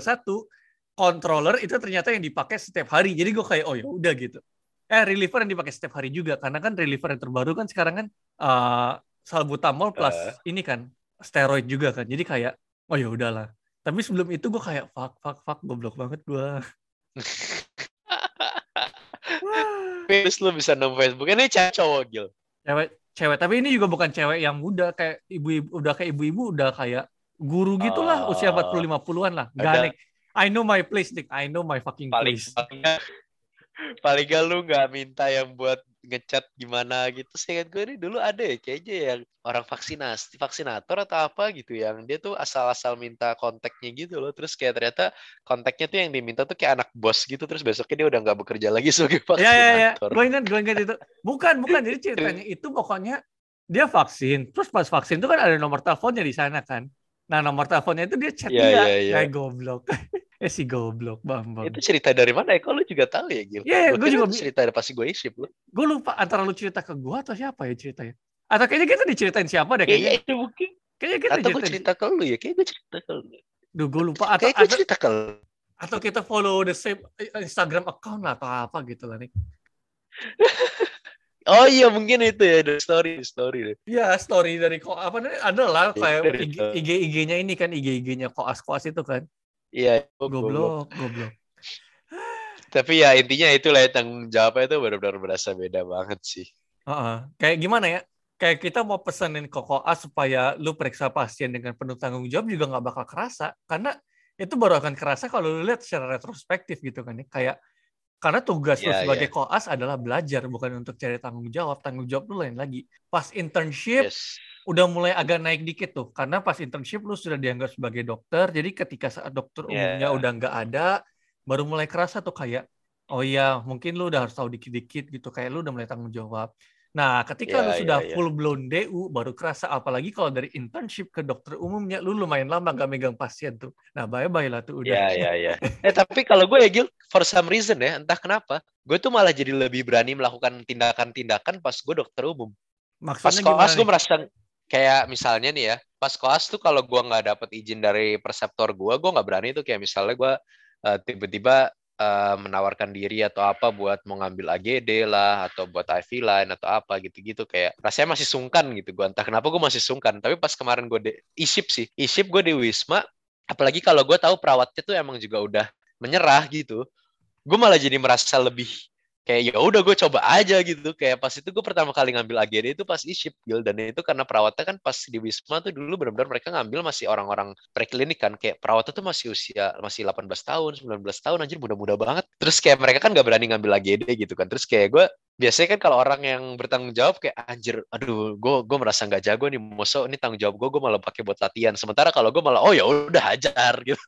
controller itu ternyata yang dipakai setiap hari. Jadi gue kayak oh ya udah gitu eh reliever yang dipakai setiap hari juga karena kan reliever yang terbaru kan sekarang kan uh, salbutamol plus Eh. ini kan steroid juga kan jadi kayak oh ya udahlah tapi sebelum itu gue kayak fuck fuck fuck goblok banget gue Terus lu bisa nemu Facebook. Ini cewek cowok gil. cewek cewek tapi ini juga bukan cewek yang muda kayak ibu-ibu udah kayak ibu-ibu udah kayak guru gitulah Oh. usia 40 50-an lah Nick. I know my place Nick I know my fucking Paling place paling gak lu nggak minta yang buat ngechat gimana gitu. Saya gue ini dulu ada ya kayaknya yang orang vaksinasi, vaksinator atau apa gitu yang dia tuh asal-asal minta kontaknya gitu loh. Terus kayak ternyata kontaknya tuh yang diminta tuh kayak anak bos gitu. Terus besoknya dia udah nggak bekerja lagi sebagai Ya ya ya, vaksinator. gue ingat gue ingat itu. Bukan bukan jadi ceritanya itu pokoknya dia vaksin. Terus pas vaksin itu kan ada nomor teleponnya di sana kan. Nah nomor teleponnya itu dia chat Iya, dia, iya, iya. kayak goblok. eh si goblok bambang. Itu cerita dari mana ya? Kok lu juga tahu ya, Gil? Iya, iya, Gua gua kira juga cerita dari pasti gue isi lu. Gue lupa antara lu cerita ke gue atau siapa ya ceritanya. Atau kayaknya kita diceritain siapa deh Kayaknya kayaknya. itu mungkin. Kayaknya kita Atau gue cerita ke lu ya? Kayak gue cerita ke lu. Duh gue lupa. Atau, Kayak gue cerita ke lu. atau kita follow the same Instagram account lah atau apa gitu lah nih. Oh iya mungkin itu ya the story the story deh. Iya story dari kok apa nih ada lah kayak Dari IG, itu. IG IG-nya ini kan IG IG-nya koas koas itu kan. Iya. goblok. Goblok. Tapi ya intinya itulah ya, tanggung jawabnya itu benar-benar berasa beda banget sih. Heeh. Kayak gimana ya? Kayak kita mau pesenin ke koas supaya lu periksa pasien dengan penuh tanggung jawab juga nggak bakal kerasa karena itu baru akan kerasa kalau lu lihat secara retrospektif gitu kan ya. Kayak karena tugas lu Iya, sebagai iya. koas adalah belajar bukan untuk cari tanggung jawab. Tanggung jawab lu lain lagi. Pas internship Yes. udah mulai agak naik dikit tuh karena pas internship lu sudah dianggap sebagai dokter jadi ketika saat dokter Yeah. umumnya udah nggak ada baru mulai kerasa tuh kayak oh iya mungkin lu udah harus tahu dikit-dikit gitu kayak lu udah mulai tanggung jawab nah ketika lu Yeah, sudah yeah, yeah. full blown DU baru kerasa apalagi kalau dari internship ke dokter umumnya lu lumayan lama nggak megang pasien tuh nah bye bye lah tuh udah Ya ya ya. Eh tapi kalau gue ya Gil, for some reason ya, entah kenapa, gue tuh malah jadi lebih berani melakukan tindakan-tindakan pas gue dokter umum. Pas maksudnya gimana koas gue merasa kayak misalnya nih ya, pas koas tuh kalau gue nggak dapet izin dari perseptor gue, gue nggak berani tuh kayak misalnya gue eh, tiba-tiba eh, menawarkan diri atau apa buat mau ngambil AGD lah atau buat IV line atau apa gitu-gitu kayak rasanya masih sungkan gitu gue entah kenapa gue masih sungkan tapi pas kemarin gue di isip sih isip gue di wisma apalagi kalau gue tahu perawatnya tuh emang juga udah menyerah gitu gue malah jadi merasa lebih kayak ya udah gue coba aja gitu. Kayak pas itu gue pertama kali ngambil AGD itu pas isip Gil dan itu karena perawatnya kan pas di Wisma tuh dulu benar-benar mereka ngambil masih orang-orang preklinik kan. Kayak perawatnya tuh masih usia masih 18 tahun 19 tahun anjir muda-muda banget. Terus kayak mereka kan gak berani ngambil AGD gitu kan. Terus kayak gue biasanya kan kalau orang yang bertanggung jawab kayak anjir aduh gue gue merasa nggak jago nih mosok ini tanggung jawab gue gue malah pakai buat latihan. Sementara kalau gue malah oh ya udah hajar gitu.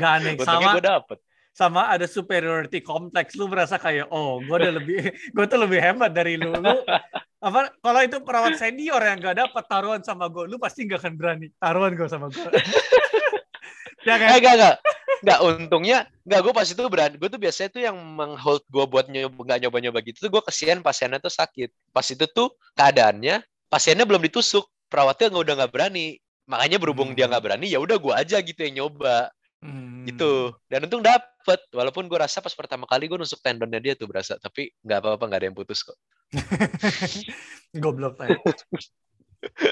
Gak aneh. Sama gue dapet sama ada superiority complex lu merasa kayak oh gue udah lebih gue tuh lebih hebat dari lu lu apa kalau itu perawat senior yang gak dapat taruhan sama gue lu pasti gak akan berani taruhan gue sama gue ya Eh, kan enggak, enggak. Enggak, untungnya, enggak, gue pas itu berani. Gue tuh biasanya tuh yang menghold gue buat nyoba, enggak nyoba-nyoba gitu tuh gue kesian pasiennya tuh sakit. Pas itu tuh keadaannya, pasiennya belum ditusuk. Perawatnya nggak udah nggak berani. Makanya berhubung dia Hmm. nggak berani, ya udah gue aja gitu yang nyoba. Hmm. Gitu. Dan untung dapet. Walaupun gue rasa pas pertama kali gue nusuk tendonnya dia tuh berasa. Tapi nggak apa-apa, nggak ada yang putus kok. goblok lah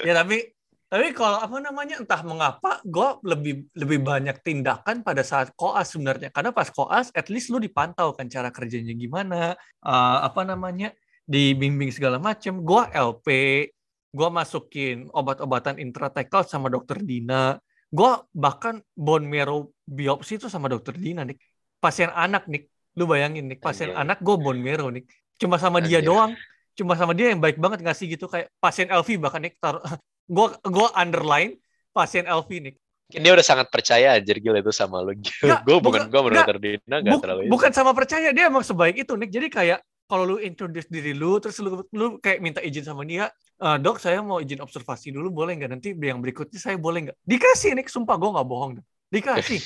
ya tapi tapi kalau apa namanya entah mengapa gue lebih lebih banyak tindakan pada saat koas sebenarnya karena pas koas at least lu dipantau kan cara kerjanya gimana eh, apa namanya dibimbing segala macem gue LP gue masukin obat-obatan intratekal sama dokter Dina gue bahkan bone marrow biopsi itu sama dokter Dina nih pasien anak nih lu bayangin nih pasien Anjay. anak gue bone marrow nih cuma sama dia Anjay. doang cuma sama dia yang baik banget ngasih gitu kayak pasien LV bahkan nih taruh gue gue underline pasien LV nih Dia udah sangat percaya anjir gila itu sama lu. Gue bukan- gue menurut. Dina nggak Buk- terlalu bukan sama percaya dia emang sebaik itu nih jadi kayak kalau lu introduce diri lu terus lu lu kayak minta izin sama dia "Eh, dok saya mau izin observasi dulu boleh nggak nanti yang berikutnya saya boleh nggak dikasih nih sumpah gue nggak bohong dikasih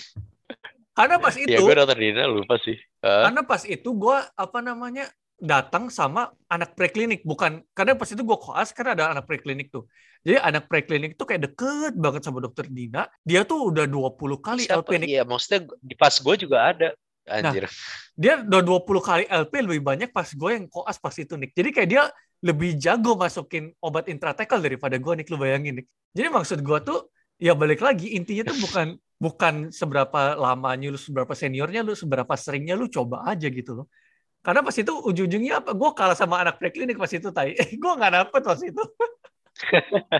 karena pas itu Ya gue dokter Dina lupa sih. Hah? karena pas itu gue apa namanya datang sama anak preklinik bukan karena pas itu gue koas karena ada anak preklinik tuh jadi anak preklinik tuh kayak deket banget sama dokter Dina dia tuh udah 20 kali Siapa? Iya, maksudnya di pas gue juga ada. Anjir. dia udah 20 kali LP lebih banyak pas gue yang koas pas itu nih jadi kayak dia lebih jago masukin obat intratekal daripada gue nih lu bayangin nih jadi maksud gue tuh ya balik lagi intinya tuh bukan bukan seberapa lamanya lu seberapa seniornya lu seberapa seringnya lu coba aja gitu loh. Karena pas itu ujung-ujungnya apa? Gue kalah sama anak preklinik pas itu tai. Eh gue nggak dapet pas itu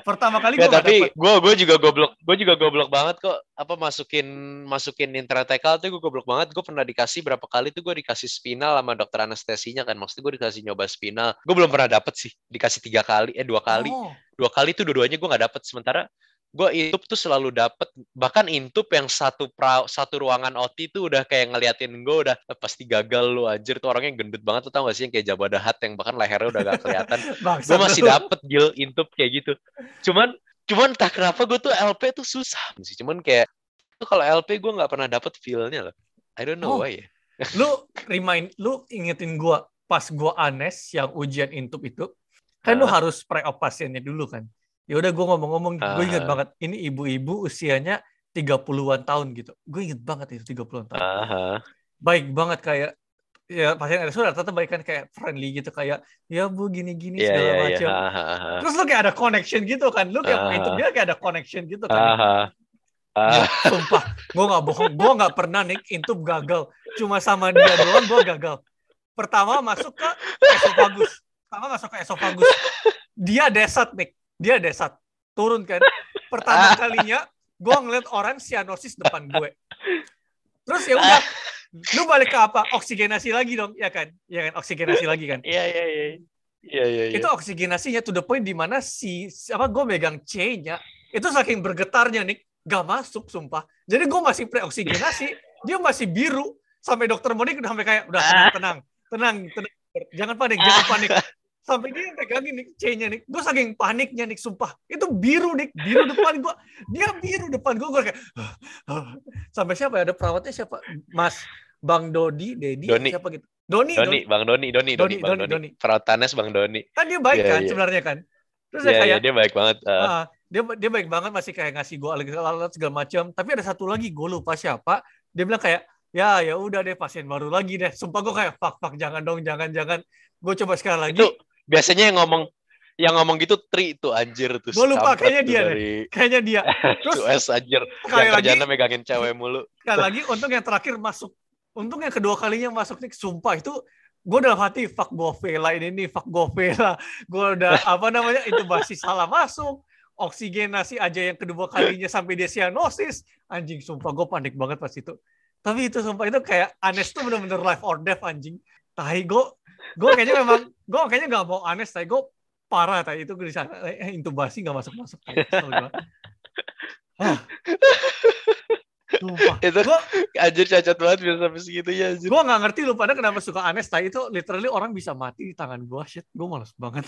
Pertama kali gue tapi gue gue juga goblok gue juga goblok banget kok. Apa masukin masukin intratekal tuh gue goblok banget. Gue pernah dikasih berapa kali tuh gue dikasih spinal sama dokter anestesinya kan. Maksudnya gue dikasih nyoba spinal. Gue belum pernah dapet sih dikasih tiga kali eh dua kali. Oh, dua kali tuh dua-duanya gue nggak dapet. Sementara gue intub tuh selalu dapet bahkan intub yang satu pra, satu ruangan OT tuh udah kayak ngeliatin gue udah "Eh, pasti gagal lu anjir tuh orangnya gendut banget tuh tau gak sih yang kayak Hutt yang bahkan lehernya udah gak kelihatan gue masih lu. dapet gil intub kayak gitu cuman cuman entah kenapa gue tuh LP tuh susah sih cuman kayak tuh kalau LP gue nggak pernah dapet feel-nya loh I don't know Oh. why ya Lu remind, lu ingetin gue pas gue anes yang ujian intub itu, kan lu Ah. harus pre-op pasiennya dulu kan. Ya udah gue ngomong-ngomong, gue inget Ah. banget. Ini ibu-ibu usianya 30-an tahun gitu. Gue inget banget itu 30-an tahun. Aha. Baik banget kayak ya pasien RSU rata-rata baik kan kayak friendly gitu kayak ya bu gini-gini Iya segala iya iya macam. Aha, aha. Terus lu kayak ada connection gitu kan. Lu kayak Ah. intub dia kayak ada connection gitu kan. Aha. Ya, Ah. sumpah, gue nggak bohong, gue nggak pernah nih intub gagal. Cuma sama dia doang gue gagal. Pertama masuk ke esofagus. Pertama masuk ke esofagus. Dia desat nih, dia desat. Turun kan. Pertama kalinya gue ngeliat orang sianosis depan gue. Terus ya udah, lu balik ke apa? Oksigenasi lagi dong, ya kan? Ya kan, oksigenasi lagi kan? Iya iya iya. Iya iya iya. Itu oksigenasinya to the point di mana si si- apa gue megang C-nya itu saking bergetarnya nih gak masuk sumpah. Jadi gue masih pre-oksigenasi, dia masih biru sampai dokter Monik udah sampai kayak udah tenang tenang tenang tenang jangan panik jangan panik sampai dia pegangin nih C-nya nih gue saking paniknya nih sumpah itu biru nih biru depan gue dia biru depan gue gue kayak sampai siapa ya ada perawatnya siapa Mas Bang Dodi Dedi Doni. siapa gitu Doni, Doni, Bang Doni, Doni, Doni, Doni, Bang Doni, Doni. Doni. Perawatanes Bang Doni. kan dia baik Iya, kan iya. sebenarnya kan terus saya Iya, kayak iya, dia baik banget. Ah. Ah, dia dia baik banget masih kayak ngasih gue alat segala macam. Tapi ada satu lagi gue lupa siapa. Dia bilang kayak ya ya udah deh pasien baru lagi deh. Sumpah gue kayak fuck fuck jangan dong jangan jangan. Gue coba sekali lagi. Itu biasanya yang ngomong yang ngomong gitu tri itu anjir tuh. Gua lupa, kayaknya dia deh. dari Kayaknya dia. Terus US anjir. sekali yang lagi kerjanya megangin cewek mulu. sekali lagi untung yang terakhir masuk. Untung yang kedua kalinya masuk nih sumpah itu gue dalam hati fuck Govela ini nih fuck Govela gue udah apa namanya intubasi salah masuk oksigenasi aja yang kedua kalinya sampai dia sianosis anjing sumpah gue panik banget pas itu tapi itu sumpah itu kayak Anes tuh bener-bener life or death anjing tahi gue gue kayaknya memang gue kayaknya nggak mau Anes tahi gue parah tahi itu di sana eh, intubasi nggak masuk masuk Sumpah. Itu Gue anjir cacat banget bisa sampai segitunya anjir. gue nggak ngerti lu pada kenapa suka Anes tai. Itu literally orang bisa mati di tangan gue shit gue males banget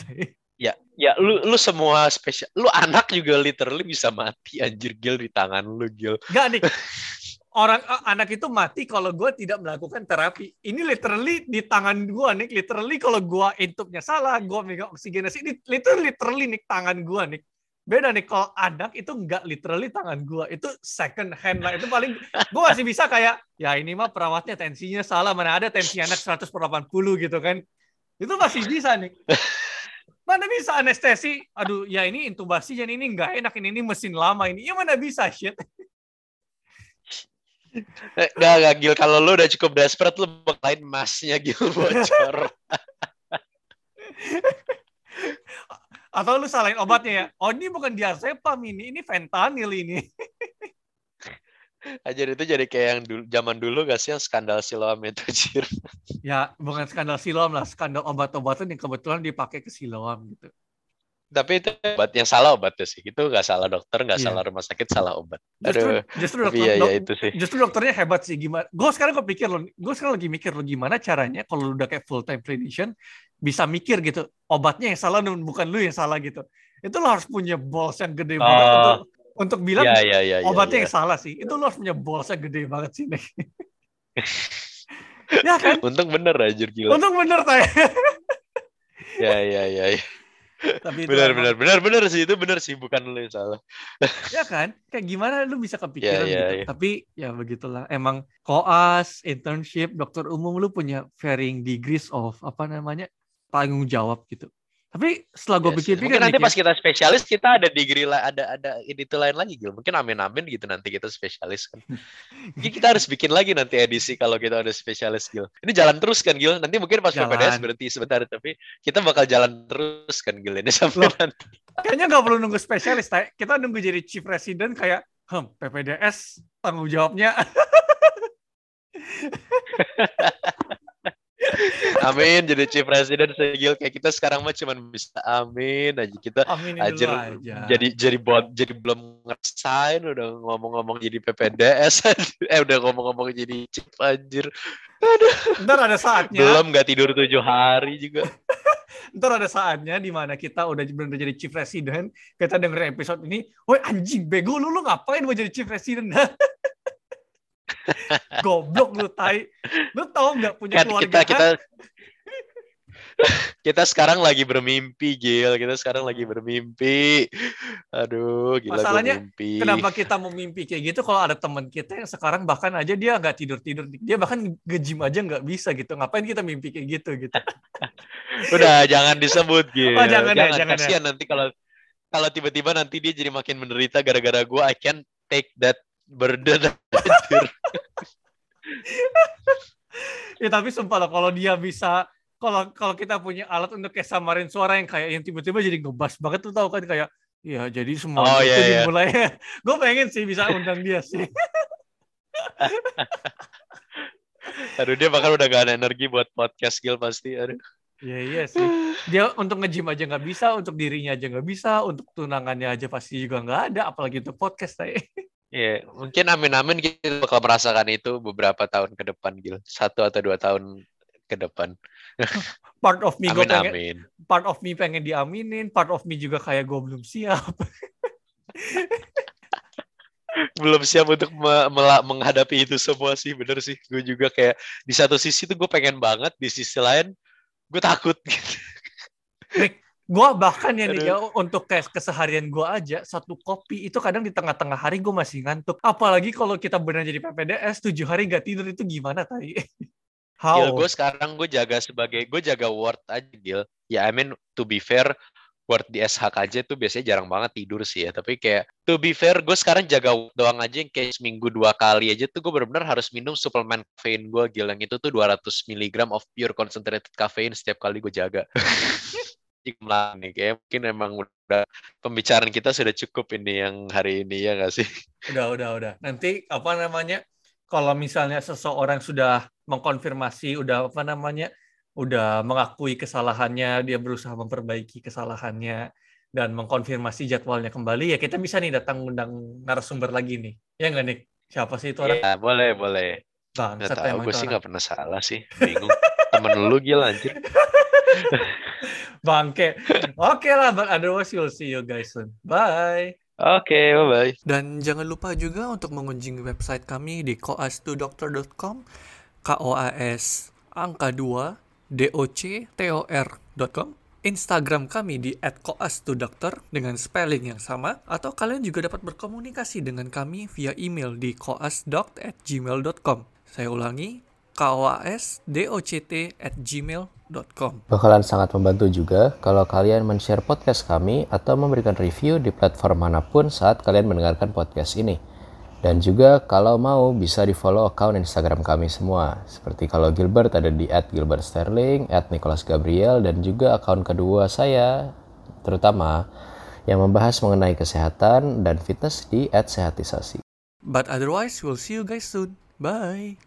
Ya, ya lu lu semua spesial. Lu anak juga literally bisa mati anjir gil di tangan lu gil. Gak nih orang eh, anak itu mati kalau gue tidak melakukan terapi. Ini literally di tangan gue nih literally kalau gue intubnya salah gue megang oksigenasi ini literally literally nih tangan gue nih beda nih kalau anak itu nggak literally tangan gue itu second hand lah. Itu paling gue masih bisa kayak ya ini mah perawatnya tensinya salah. Mana ada tensi anak 100 per 80 gitu kan. Itu masih bisa nih mana bisa anestesi? Aduh ya ini intubasi jadi ini nggak enak. Ini ini mesin lama ini. Ya mana bisa shit Gak, gak gil kalau lu udah cukup desperate lu bakalain masnya gil bocor. atau lu salahin obatnya ya oh ini bukan diazepam ini ini fentanyl ini Anjir itu jadi kayak yang dulu, zaman dulu gak sih yang skandal siloam itu anjir. ya bukan skandal siloam lah skandal obat-obatan yang kebetulan dipakai ke siloam gitu Tapi itu obat yang salah obatnya sih. Itu gak salah dokter, gak Iya. salah rumah sakit, salah obat. justru Aduh. justru dokter iya, dok- iya itu sih. justru dokternya hebat sih gimana gue sekarang kepikir loh gue sekarang lagi mikir loh gimana caranya kalau lu udah kayak full time clinician bisa mikir gitu obatnya yang salah bukan lu yang salah gitu itu lo harus punya balls yang gede banget Oh. untuk untuk bilang Iya, iya, iya. iya, obatnya iya. yang salah sih itu lo harus punya balls yang gede banget sih nih ya kan Untung bener anjir gila. untung bener tay Ya, ya, ya. ya. Tapi itu Benar, benar, benar, benar sih. Itu benar sih. Bukan lu yang salah. ya kan kayak gimana lu bisa kepikiran Ya, ya, gitu ya. tapi ya begitulah emang koas internship dokter umum lu punya varying degrees of apa namanya tanggung jawab gitu Tapi setelah gue Yes, yes. pikir-pikir Mungkin nanti pas kita spesialis kita ada degree lah, ada ada itu lain lagi Gil. Mungkin amin amin gitu nanti kita spesialis kan. Mungkin kita harus bikin lagi nanti edisi kalau kita udah spesialis Gil. Ini jalan terus kan Gil. Nanti mungkin pas Jalan. PPDS berhenti sebentar tapi kita bakal jalan terus kan Gil ini sampai Loh. nanti. kayaknya nggak perlu nunggu spesialis, Tai. Kita nunggu jadi chief resident kayak, hmm, PPDS tanggung jawabnya. Amin jadi chief president Gil kayak kita sekarang mah cuman bisa amin aja. Kita Anjir, dulu aja. jadi jadi buat jadi belum ngerasain udah ngomong-ngomong jadi PPDS eh udah ngomong-ngomong jadi chief anjir. Ntar ada saatnya, belum nggak tidur tujuh hari juga. Ntar ada saatnya di mana kita udah benar jadi chief resident, kita dengerin episode ini, woi anjing bego lu lu ngapain mau jadi chief resident? Goblok lu tai. Lu tau nggak punya kan keluarga? kita kita kita sekarang lagi bermimpi Gil. Kita sekarang lagi bermimpi. Aduh gila Masalahnya, mimpi. Kenapa kita mau mimpi kayak gitu kalau ada teman kita yang sekarang bahkan aja dia nggak tidur tidur dia bahkan nge-gym aja nggak bisa gitu. Ngapain kita mimpi kayak gitu gitu? Udah jangan disebut Gil. Oh, jangan ya, jangan ya. kasihan nanti kalau kalau tiba-tiba nanti dia jadi makin menderita gara-gara gua. I can take that Anjir. ya tapi sumpah loh kalau dia bisa kalau kalau kita punya alat untuk kayak samarin suara yang kayak yang tiba-tiba jadi ngebas banget tuh tahu kan kayak ya jadi semua Oh, itu iya, iya. dimulai gue pengen sih bisa undang dia sih aduh dia bakal udah gak ada energi buat podcast Gil pasti aduh Iya iya sih. Dia untuk nge-gym aja nggak bisa, untuk dirinya aja nggak bisa, untuk tunangannya aja pasti juga nggak ada, apalagi untuk podcast saya. Iya, mungkin amin-amin kita bakal merasakan itu beberapa tahun ke depan, Gil. Satu atau dua tahun ke depan. Part of me gue pengen, Amin-amin. part of me pengen diaminin, part of me juga kayak gue belum siap. Belum siap untuk me- menghadapi itu semua sih, bener sih. Gue juga kayak di satu sisi tuh gue pengen banget, di sisi lain gue takut gitu. Gue bahkan ya nih ya untuk kayak keseharian gue aja satu kopi itu kadang di tengah-tengah hari gue masih ngantuk. Apalagi kalau kita benar jadi PPDS tujuh hari gak tidur itu gimana tadi? How? Gil, gue sekarang gue jaga sebagai, gue jaga word aja, Gil. Ya, I mean, to be fair, word di SHKJ tuh biasanya jarang banget tidur sih ya. Tapi kayak, to be fair, gue sekarang jaga doang aja yang kayak seminggu dua kali aja tuh gue benar-benar harus minum suplemen kafein gue, Gil. Yang itu tuh 200 mg of pure concentrated caffeine setiap kali gue jaga. Jumlah nih, kayak mungkin emang udah pembicaraan kita sudah cukup ini yang hari ini ya nggak sih? Udah, udah, udah. Nanti apa namanya? Kalau misalnya seseorang sudah mengkonfirmasi, udah apa namanya? Udah mengakui kesalahannya, dia berusaha memperbaiki kesalahannya dan mengkonfirmasi jadwalnya kembali, ya kita bisa nih datang undang narasumber lagi nih. Ya nggak nih? Siapa sih itu orang? Ya, boleh, boleh. Bangsat Nggak tahu, gue sih nggak pernah salah sih. Bingung. Temen lu gila anjir. Bangke. Oke lah, but otherwise you'll see you guys soon. Bye. Oke, bye-bye. Dan jangan lupa juga untuk mengunjungi website kami di koas2doctor.com K-O-A-S angka 2 D-O-C-T-O-R.com Instagram kami di @koas2doctor dengan spelling yang sama atau kalian juga dapat berkomunikasi dengan kami via email di koasdoct@gmail.com. Saya ulangi koasdoct@gmail.com. Bakalan sangat membantu juga kalau kalian men-share podcast kami atau memberikan review di platform mana pun saat kalian mendengarkan podcast ini. Dan juga kalau mau bisa di follow account Instagram kami semua. Seperti kalau Gilbert ada di @gilbertsterling, @nicholasgabriel dan juga akun kedua saya terutama yang membahas mengenai kesehatan dan fitness di @sehatisasi. But otherwise, we'll see you guys soon. Bye.